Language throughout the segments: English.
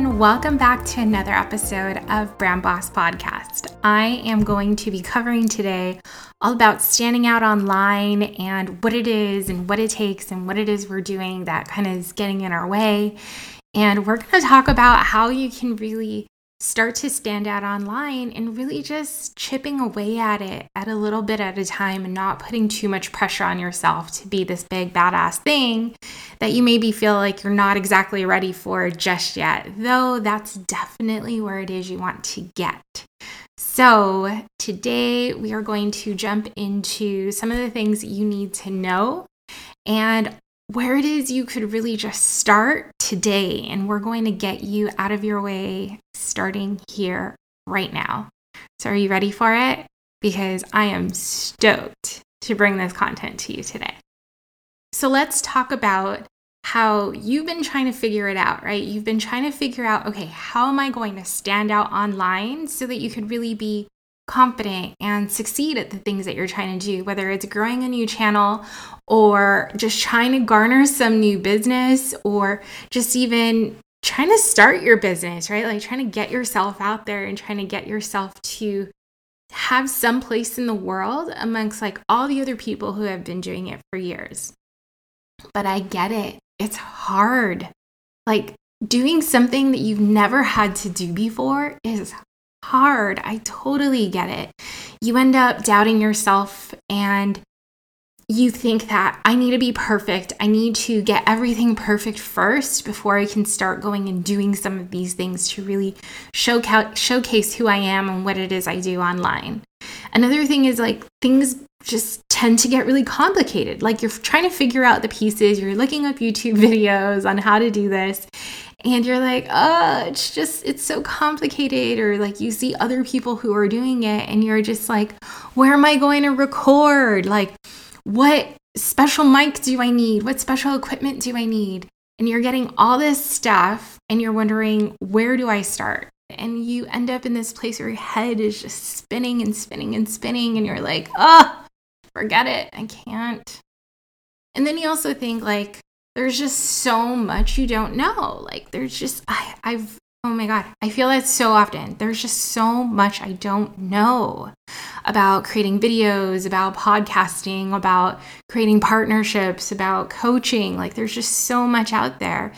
Everyone, welcome back to another episode of Brand Boss Podcast. I am going to be covering today all about standing out online and what it is and what it takes and what it is we're doing that kind of is getting in our way. And we're going to talk about how you can really start to stand out online and really just chipping away at it at a little bit at a time and not putting too much pressure on yourself to be this big badass thing that you maybe feel like you're not exactly ready for just yet, though that's definitely where it is you want to get. So, today we are going to jump into some of the things you need to know and where it is you could really just start today. And we're going to get you out of your way starting here right now. So, are you ready for it? Because I am stoked to bring this content to you today. So, let's talk about how you've been trying to figure it out, right? You've been trying to figure out, okay, how am I going to stand out online so that you could really be confident and succeed at the things that you're trying to do, whether it's growing a new channel or just trying to garner some new business or just even trying to start your business, right? Like trying to get yourself out there and trying to get yourself to have some place in the world amongst like all the other people who have been doing it for years. But I get it. It's hard. Like doing something that you've never had to do before is hard. I totally get it. You end up doubting yourself and you think that I need to be perfect. I need to get everything perfect first before I can start going and doing some of these things to really showca- showcase who I am and what it is I do online. Another thing is like things just tend to get really complicated. Like you're trying to figure out the pieces, you're looking up YouTube videos on how to do this, and you're like, oh, it's just, it's so complicated. Or like you see other people who are doing it and you're just like, where am I going to record? Like, what special mic do I need? What special equipment do I need? And you're getting all this stuff and you're wondering, where do I start? And you end up in this place where your head is just spinning and spinning and spinning. And you're like, oh, forget it. I can't. And then you also think, like, there's just so much you don't know. Like there's just I, I've oh my god, I feel that so often. There's just so much I don't know about creating videos, about podcasting, about creating partnerships, about coaching. Like there's just so much out there.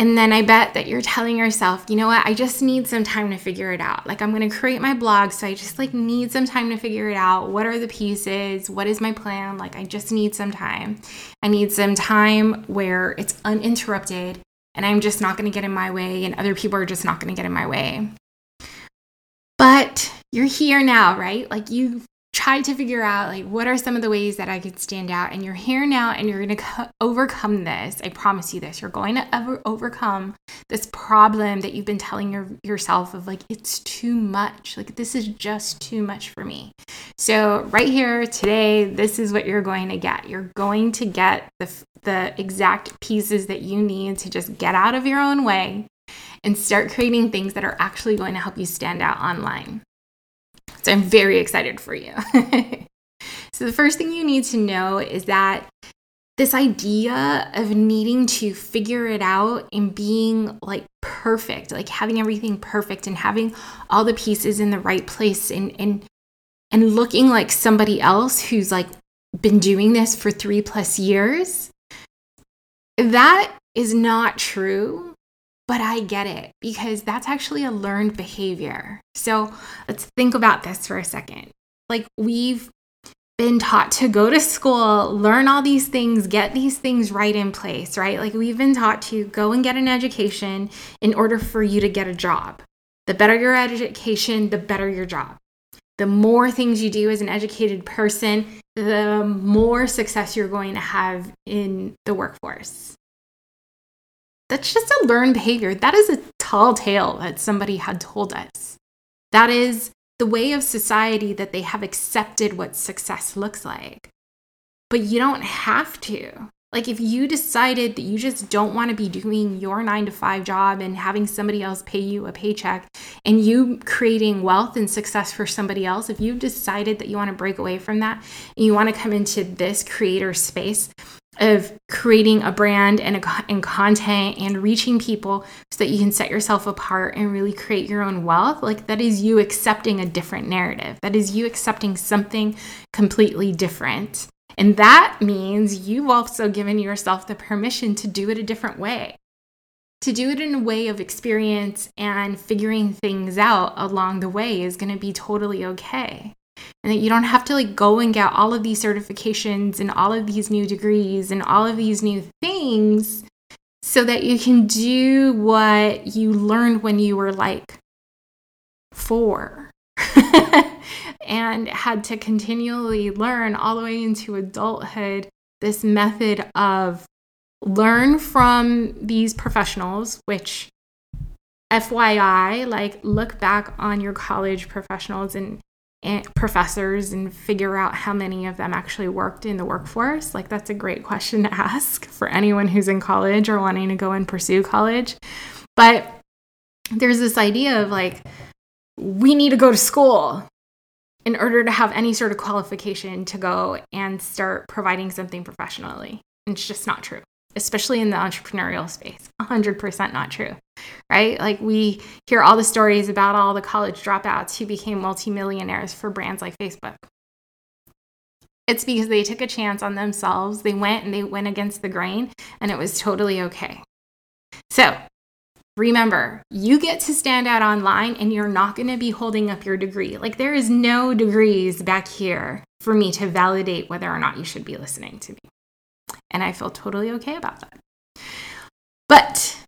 And then I bet that you're telling yourself, you know what, I just need some time to figure it out. Like I'm going to create my blog, so I just like need some time to figure it out. What are the pieces? What is my plan? Like I just need some time. I need some time where it's uninterrupted and I'm just not going to get in my way and other people are just not going to get in my way. But you're here now, right? Like you tried to figure out like what are some of the ways that I could stand out and you're here now and you're going to co- overcome this. I promise you this. You're going to ever overcome this problem that you've been telling your, yourself of like it's too much. Like this is just too much for me. So right here today this is what you're going to get. You're going to get the the exact pieces that you need to just get out of your own way and start creating things that are actually going to help you stand out online. So I'm very excited for you. so, the first thing you need to know is that this idea of needing to figure it out and being like perfect, like having everything perfect and having all the pieces in the right place and and and looking like somebody else who's like been doing this for 3 plus years that is not true but I get it because that's actually a learned behavior. So let's think about this for a second. Like we've been taught to go to school, learn all these things, get these things right in place, right? Like we've been taught to go and get an education in order for you to get a job. The better your education, the better your job. The more things you do as an educated person, the more success you're going to have in the workforce. That's just a learned behavior. That is a tall tale that somebody had told us. That is the way of society that they have accepted what success looks like. But you don't have to. Like, if you decided that you just don't want to be doing your nine to five job and having somebody else pay you a paycheck and you creating wealth and success for somebody else, if you've decided that you want to break away from that and you want to come into this creator space, of creating a brand and, a, and content and reaching people so that you can set yourself apart and really create your own wealth like that is you accepting a different narrative. That is you accepting something completely different. And that means you've also given yourself the permission to do it a different way. To do it in a way of experience and figuring things out along the way is going to be totally okay and that you don't have to like go and get all of these certifications and all of these new degrees and all of these new things so that you can do what you learned when you were like four and had to continually learn all the way into adulthood this method of learn from these professionals which FYI, like look back on your college professionals and professors and figure out how many of them actually worked in the workforce? Like, that's a great question to ask for anyone who's in college or wanting to go and pursue college. But there's this idea of like, we need to go to school in order to have any sort of qualification to go and start providing something professionally. And it's just not true especially in the entrepreneurial space. 100% not true, right? Like we hear all the stories about all the college dropouts who became multimillionaires for brands like Facebook. It's because they took a chance on themselves. They went and they went against the grain, and it was totally okay. So, remember, you get to stand out online and you're not going to be holding up your degree. Like, there is no degrees back here for me to validate whether or not you should be listening to me. And I feel totally okay about that. But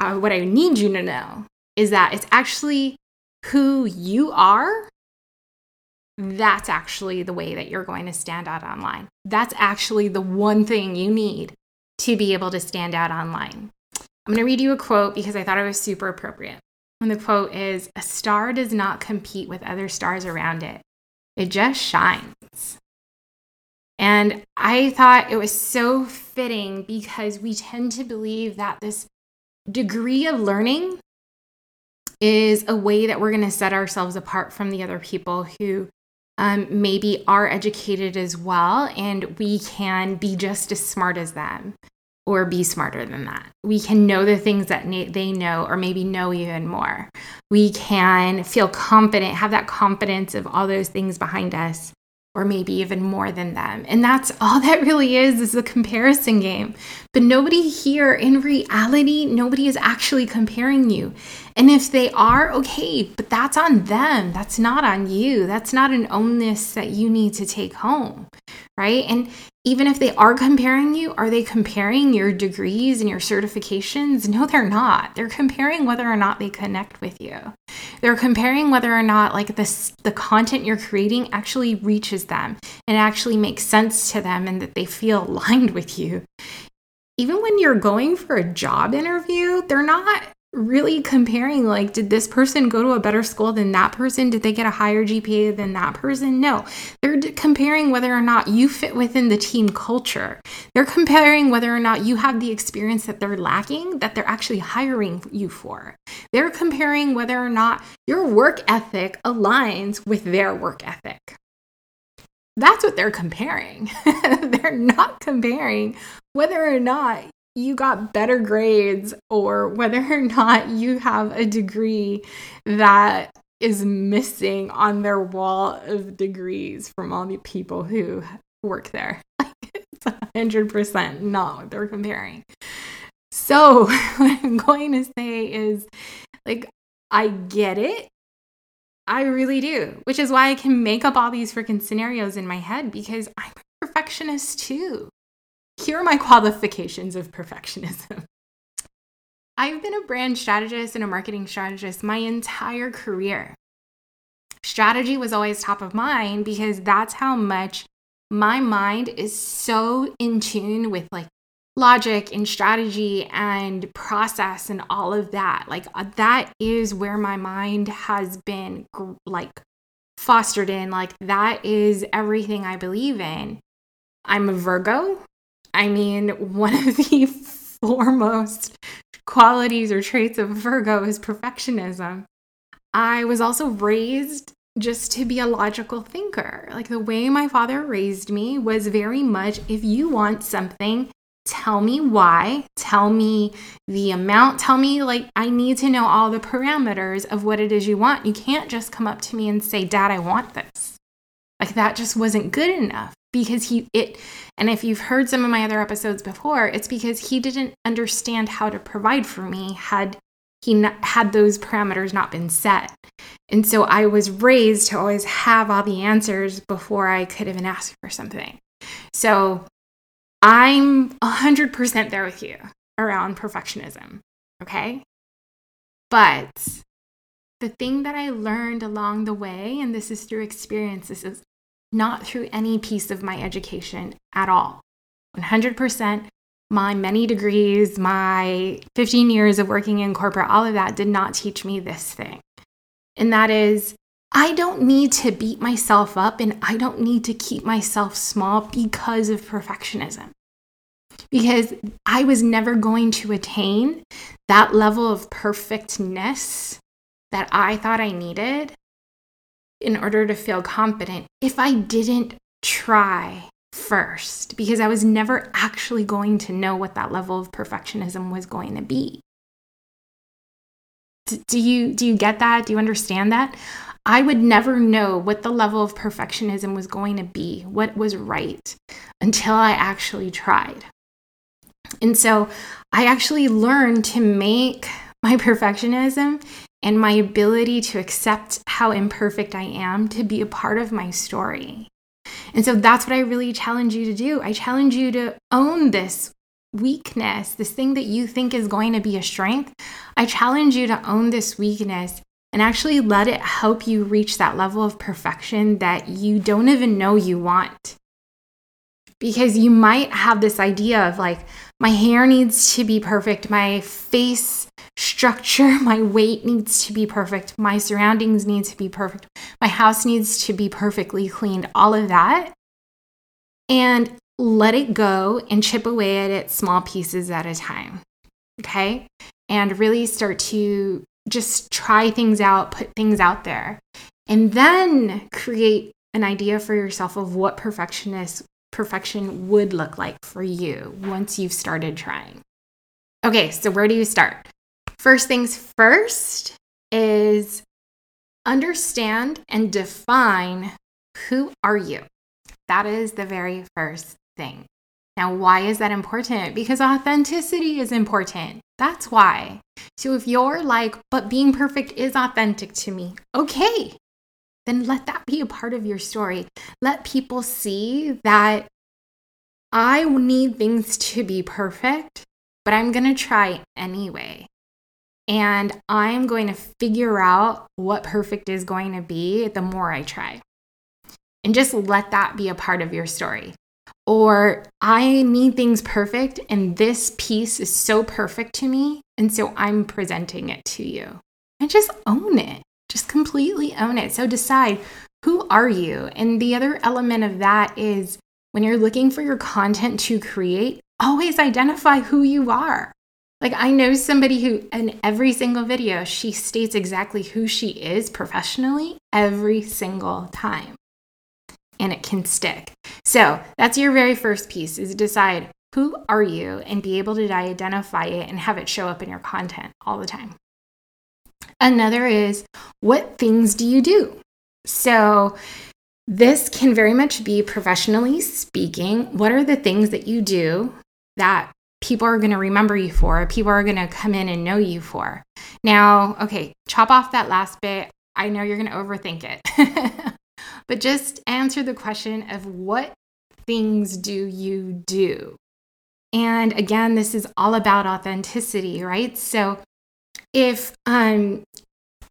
uh, what I need you to know is that it's actually who you are. That's actually the way that you're going to stand out online. That's actually the one thing you need to be able to stand out online. I'm going to read you a quote because I thought it was super appropriate. And the quote is A star does not compete with other stars around it, it just shines. And I thought it was so fitting because we tend to believe that this degree of learning is a way that we're going to set ourselves apart from the other people who um, maybe are educated as well, and we can be just as smart as them or be smarter than that. We can know the things that they know, or maybe know even more. We can feel confident, have that confidence of all those things behind us or maybe even more than them. And that's all that really is is a comparison game. But nobody here in reality, nobody is actually comparing you. And if they are, okay, but that's on them. That's not on you. That's not an onus that you need to take home, right? And even if they are comparing you, are they comparing your degrees and your certifications? No, they're not. They're comparing whether or not they connect with you. They're comparing whether or not like this the content you're creating actually reaches them and actually makes sense to them and that they feel aligned with you. Even when you're going for a job interview, they're not really comparing like did this person go to a better school than that person? Did they get a higher gpa than that person? No. They're comparing whether or not you fit within the team culture. They're comparing whether or not you have the experience that they're lacking that they're actually hiring you for. They're comparing whether or not your work ethic aligns with their work ethic. That's what they're comparing. they're not comparing whether or not you got better grades or whether or not you have a degree that is missing on their wall of degrees from all the people who work there. it's 100% not what they're comparing. So, what I'm going to say is like, I get it I really do, which is why I can make up all these freaking scenarios in my head because I'm a perfectionist too. Here are my qualifications of perfectionism. I've been a brand strategist and a marketing strategist my entire career. Strategy was always top of mind because that's how much my mind is so in tune with like logic and strategy and process and all of that. Like uh, that is where my mind has been like fostered in. Like that is everything I believe in. I'm a Virgo. I mean, one of the foremost qualities or traits of Virgo is perfectionism. I was also raised just to be a logical thinker. Like the way my father raised me was very much if you want something, tell me why, tell me the amount, tell me like I need to know all the parameters of what it is you want. You can't just come up to me and say, "Dad, I want this." Like that just wasn't good enough because he it and if you've heard some of my other episodes before, it's because he didn't understand how to provide for me had he not, had those parameters not been set. And so I was raised to always have all the answers before I could even ask for something. So I'm 100% there with you around perfectionism, okay? But the thing that I learned along the way, and this is through experience, this is not through any piece of my education at all. 100% my many degrees, my 15 years of working in corporate, all of that did not teach me this thing. And that is, I don't need to beat myself up and I don't need to keep myself small because of perfectionism. Because I was never going to attain that level of perfectness that I thought I needed in order to feel confident if I didn't try first, because I was never actually going to know what that level of perfectionism was going to be do you do you get that? Do you understand that? I would never know what the level of perfectionism was going to be, what was right, until I actually tried. And so I actually learned to make my perfectionism and my ability to accept how imperfect I am to be a part of my story. And so that's what I really challenge you to do. I challenge you to own this weakness, this thing that you think is going to be a strength, I challenge you to own this weakness and actually let it help you reach that level of perfection that you don't even know you want. Because you might have this idea of like, my hair needs to be perfect, my face structure, my weight needs to be perfect, my surroundings need to be perfect, my house needs to be perfectly cleaned, all of that. And let it go and chip away at it small pieces at a time. Okay. And really start to just try things out, put things out there, and then create an idea for yourself of what perfectionist perfection would look like for you once you've started trying. Okay, so where do you start? First things first is understand and define who are you? That is the very first thing. Now, why is that important? Because authenticity is important. That's why. So if you're like, but being perfect is authentic to me, okay, then let that be a part of your story. Let people see that I need things to be perfect, but I'm going to try anyway. And I'm going to figure out what perfect is going to be the more I try. And just let that be a part of your story or I need things perfect and this piece is so perfect to me. And so I'm presenting it to you. And just own it. Just completely own it. So decide who are you? And the other element of that is when you're looking for your content to create, always identify who you are. Like, I know somebody who, in every single video, she states exactly who she is professionally every single time and it can stick. So that's your very first piece is decide who are you and be able to identify it and have it show up in your content all the time. Another is what things do you do? So this can very much be professionally speaking. What are the things that you do that people are going to remember you for, people are going to come in and know you for? Now, okay, chop off that last bit. I know you're going to overthink it. but just answer the question of what things do you do? And again, this is all about authenticity, right? So if um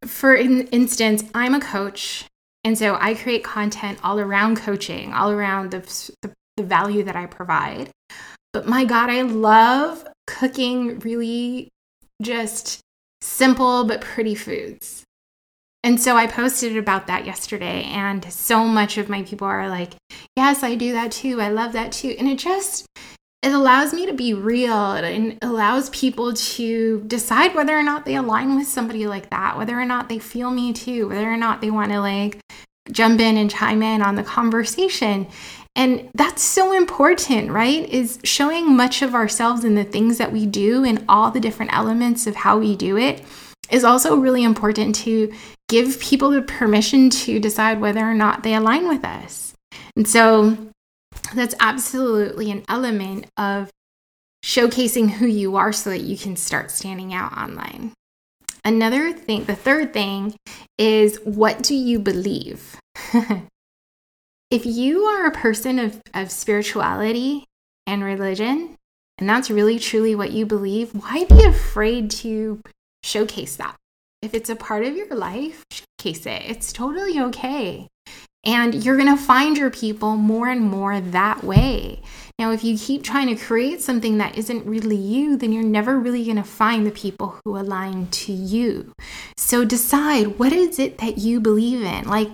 for instance, I'm a coach and so I create content all around coaching, all around the, the, the value that I provide. But my God, I love cooking really just simple but pretty foods. And so I posted about that yesterday, and so much of my people are like, Yes, I do that too. I love that too. And it just, it allows me to be real and allows people to decide whether or not they align with somebody like that, whether or not they feel me too, whether or not they want to like jump in and chime in on the conversation. And that's so important, right? Is showing much of ourselves in the things that we do and all the different elements of how we do it is also really important to give people the permission to decide whether or not they align with us. And so that's absolutely an element of showcasing who you are so that you can start standing out online. Another thing, the third thing is what do you believe? if you are a person of, of spirituality and religion, and that's really truly what you believe, why be afraid to showcase that? If it's a part of your life, showcase it. It's totally okay. And you're going to find your people more and more that way. Now, if you keep trying to create something that isn't really you, then you're never really going to find the people who align to you. So decide what is it that you believe in? Like,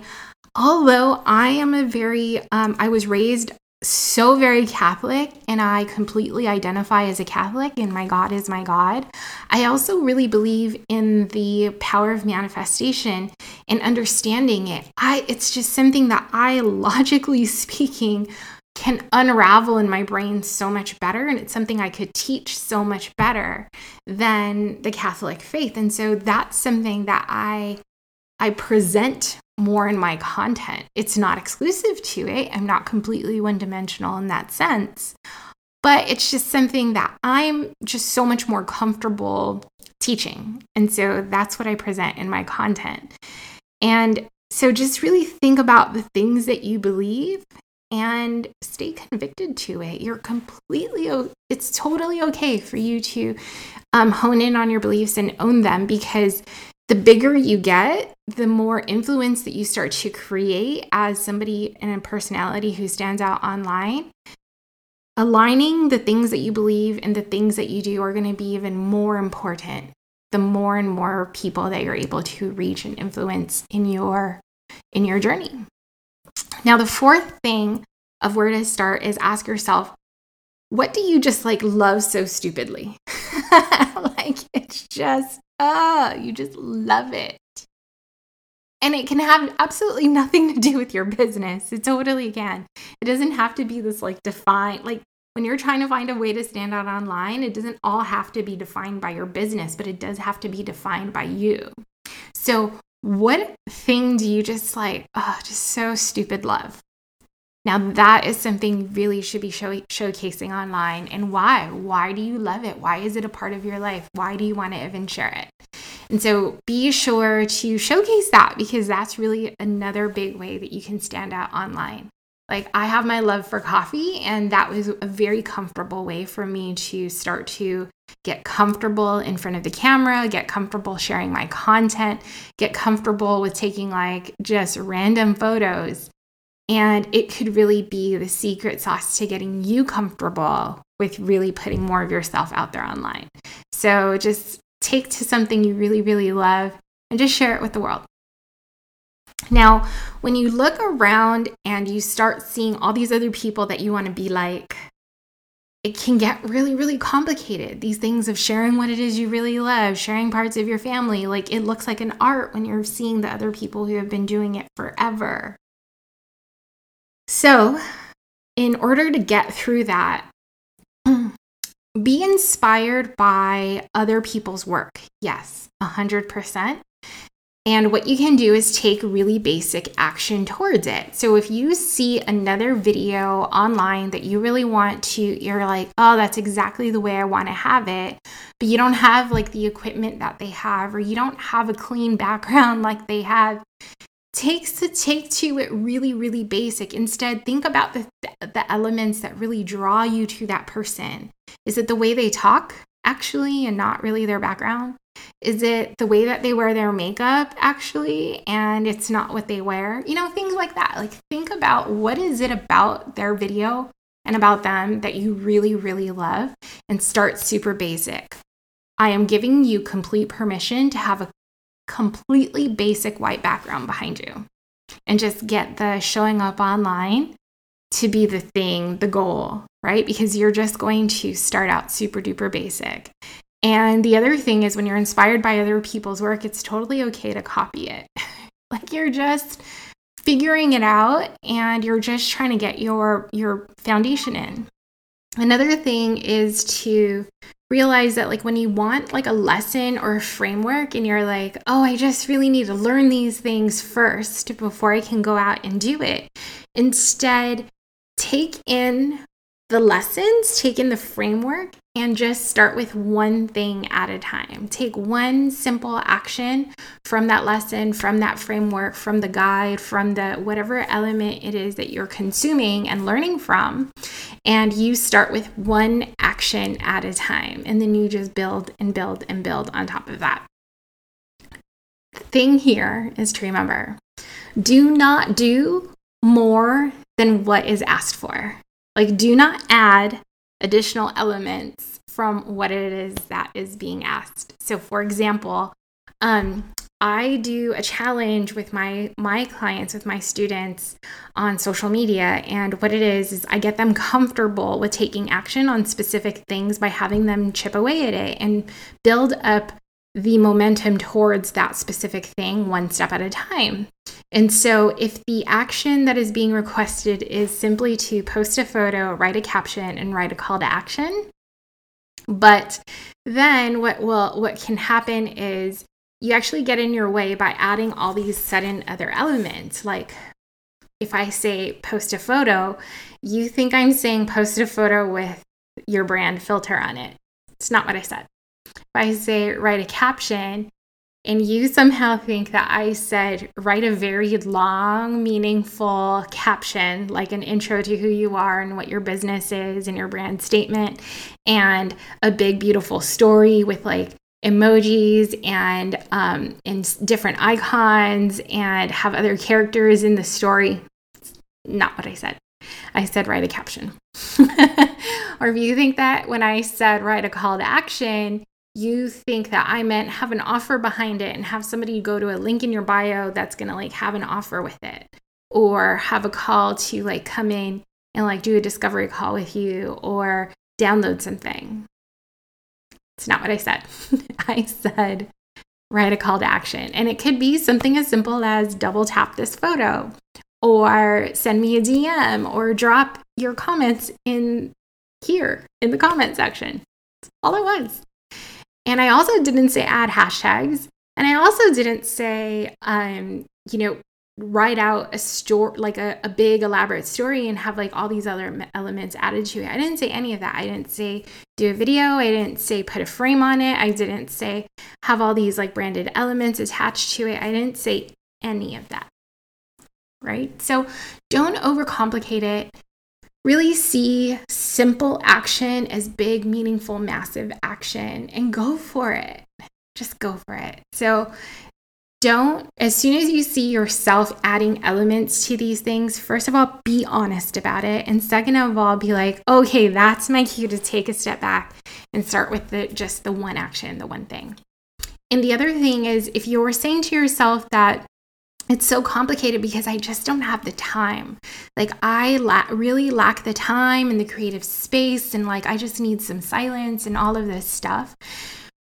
although I am a very, um, I was raised so very Catholic and I completely identify as a Catholic and my God is my God. I also really believe in the power of manifestation and understanding it. I it's just something that I logically speaking can unravel in my brain so much better and it's something I could teach so much better than the Catholic faith. And so that's something that I I present more in my content. It's not exclusive to it. I'm not completely one dimensional in that sense. But it's just something that I'm just so much more comfortable teaching. And so that's what I present in my content. And so just really think about the things that you believe and stay convicted to it. You're completely, it's totally okay for you to um, hone in on your beliefs and own them because the bigger you get, the more influence that you start to create as somebody and a personality who stands out online. Aligning the things that you believe and the things that you do are going to be even more important the more and more people that you're able to reach and influence in your in your journey. Now the fourth thing of where to start is ask yourself what do you just like love so stupidly? like it's just ah, you just love it. And it can have absolutely nothing to do with your business. It totally can. It doesn't have to be this like defined, like when you're trying to find a way to stand out online, it doesn't all have to be defined by your business, but it does have to be defined by you. So, what thing do you just like, oh, just so stupid love? Now, that is something you really should be show- showcasing online. And why? Why do you love it? Why is it a part of your life? Why do you want to even share it? And so be sure to showcase that because that's really another big way that you can stand out online. Like, I have my love for coffee, and that was a very comfortable way for me to start to get comfortable in front of the camera, get comfortable sharing my content, get comfortable with taking like just random photos and it could really be the secret sauce to getting you comfortable with really putting more of yourself out there online. So just take to something you really, really love and just share it with the world. Now, when you look around and you start seeing all these other people that you want to be like, it can get really, really complicated. These things of sharing what it is you really love, sharing parts of your family, like it looks like an art when you're seeing the other people who have been doing it forever. So, in order to get through that, be inspired by other people's work. Yes, 100%. And what you can do is take really basic action towards it. So if you see another video online that you really want to, you're like, oh, that's exactly the way I want to have it, but you don't have like the equipment that they have, or you don't have a clean background like they have, takes to take to it really really basic instead think about the the elements that really draw you to that person is it the way they talk actually and not really their background is it the way that they wear their makeup actually and it's not what they wear? You know, things like that. Like think about what is it about their video and about them that you really really love and start super basic. I am giving you complete permission to have a completely basic white background behind you and just get the showing up online to be the thing, the goal, right? Because you're just going to start out super duper basic. And the other thing is when you're inspired by other people's work, it's totally okay to copy it. like you're just figuring it out and you're just trying to get your your foundation in. Another thing is to realize that like when you want like a lesson or a framework and you're like, "Oh, I just really need to learn these things first before I can go out and do it." Instead, take in the lessons, take in the framework, and just start with one thing at a time. Take one simple action from that lesson, from that framework, from the guide, from the whatever element it is that you're consuming and learning from. And you start with one action at a time. And then you just build and build and build on top of that. The thing here is to remember do not do more than what is asked for. Like, do not add additional elements from what it is that is being asked. So, for example, um, I do a challenge with my my clients, with my students on social media, and what it is is I get them comfortable with taking action on specific things by having them chip away at it and build up the momentum towards that specific thing one step at a time. And so, if the action that is being requested is simply to post a photo, write a caption, and write a call to action, but then what will what can happen is you actually get in your way by adding all these sudden other elements. Like if I say post a photo, you think I'm saying post a photo with your brand filter on it. It's not what I said. I say write a caption, and you somehow think that I said write a very long, meaningful caption, like an intro to who you are and what your business is and your brand statement, and a big, beautiful story with like emojis and um, and different icons and have other characters in the story. not what I said. I said write a caption. or if you think that when I said write a call to action, you think that I meant have an offer behind it and have somebody go to a link in your bio that's going to like have an offer with it or have a call to like come in and like do a discovery call with you or download something. It's not what I said. I said write a call to action. And it could be something as simple as double tap this photo or send me a DM or drop your comments in here in the comment section. That's all it was. And I also didn't say add hashtags. And I also didn't say, um, you know, write out a story, like a, a big elaborate story and have like all these other elements added to it. I didn't say any of that. I didn't say do a video. I didn't say put a frame on it. I didn't say have all these like branded elements attached to it. I didn't say any of that. Right? So don't overcomplicate it really see simple action as big, meaningful, massive action and go for it. Just go for it. So, don't, as soon as you see yourself adding elements to these things, first of all, be honest about it. And second of all, be like, okay, that's my cue to take a step back and start with the, just the one action, the one thing. And the other thing is, if you're saying to yourself that it's so complicated because I just don't have the time. Like, I la- really lack the time and the creative space, and like, I just need some silence and all of this stuff.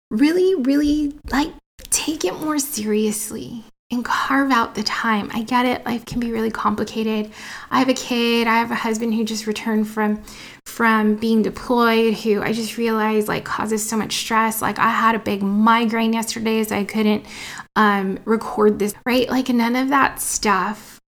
Really, really, like, take it more seriously and carve out the time. I get it, life can be really complicated. I have a kid, I have a husband who just returned from from being deployed who I just realized like causes so much stress. Like I had a big migraine yesterday so I couldn't um, record this, right? Like none of that stuff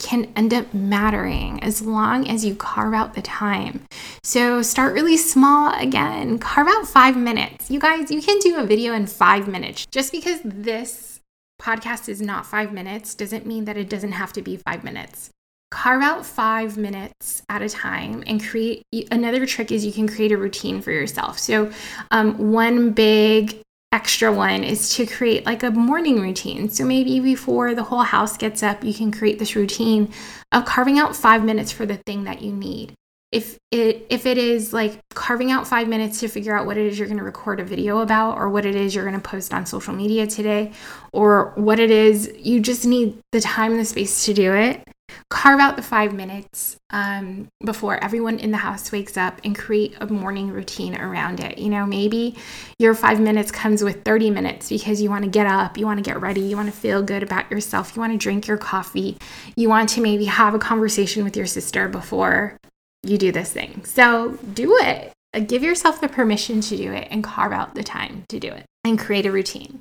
can end up mattering as long as you carve out the time. So start really small again. Carve out five minutes. You guys, you can do a video in five minutes. Just because this podcast is not five minutes doesn't mean that it doesn't have to be five minutes. Carve out five minutes at a time and create. Another trick is you can create a routine for yourself. So, um, one big extra one is to create like a morning routine. So maybe before the whole house gets up, you can create this routine of carving out 5 minutes for the thing that you need. If it if it is like carving out 5 minutes to figure out what it is you're going to record a video about or what it is you're going to post on social media today or what it is you just need the time and the space to do it carve out the five minutes um, before everyone in the house wakes up and create a morning routine around it. You know, maybe your five minutes comes with 30 minutes because you want to get up, you want to get ready, you want to feel good about yourself, you want to drink your coffee, you want to maybe have a conversation with your sister before you do this thing. So do it. Give yourself the permission to do it and carve out the time to do it and create a routine.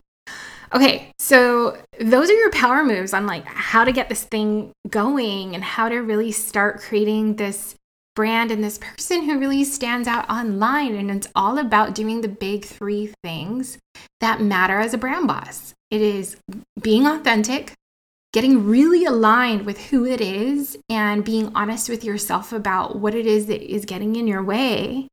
Okay, so those are your power moves on like how to get this thing going and how to really start creating this brand and this person who really stands out online. And it's all about doing the big three things that matter as a brand boss it is being authentic, getting really aligned with who it is, and being honest with yourself about what it is that is getting in your way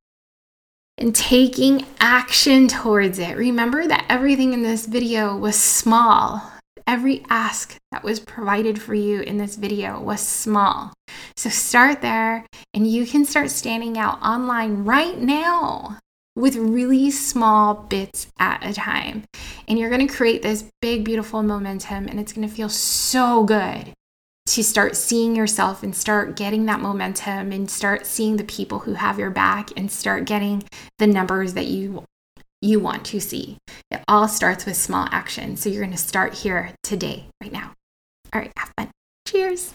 and taking action towards it. Remember that everything in this video was small. Every ask that was provided for you in this video was small. So start there and you can start standing out online right now with really small bits at a time. And you're going to create this big, beautiful momentum, and it's going to feel so good to start seeing yourself and start getting that momentum and start seeing the people who have your back and start getting the numbers that you you want to see. It all starts with small action. So you're going to start here today, right now. All right, have fun. Cheers.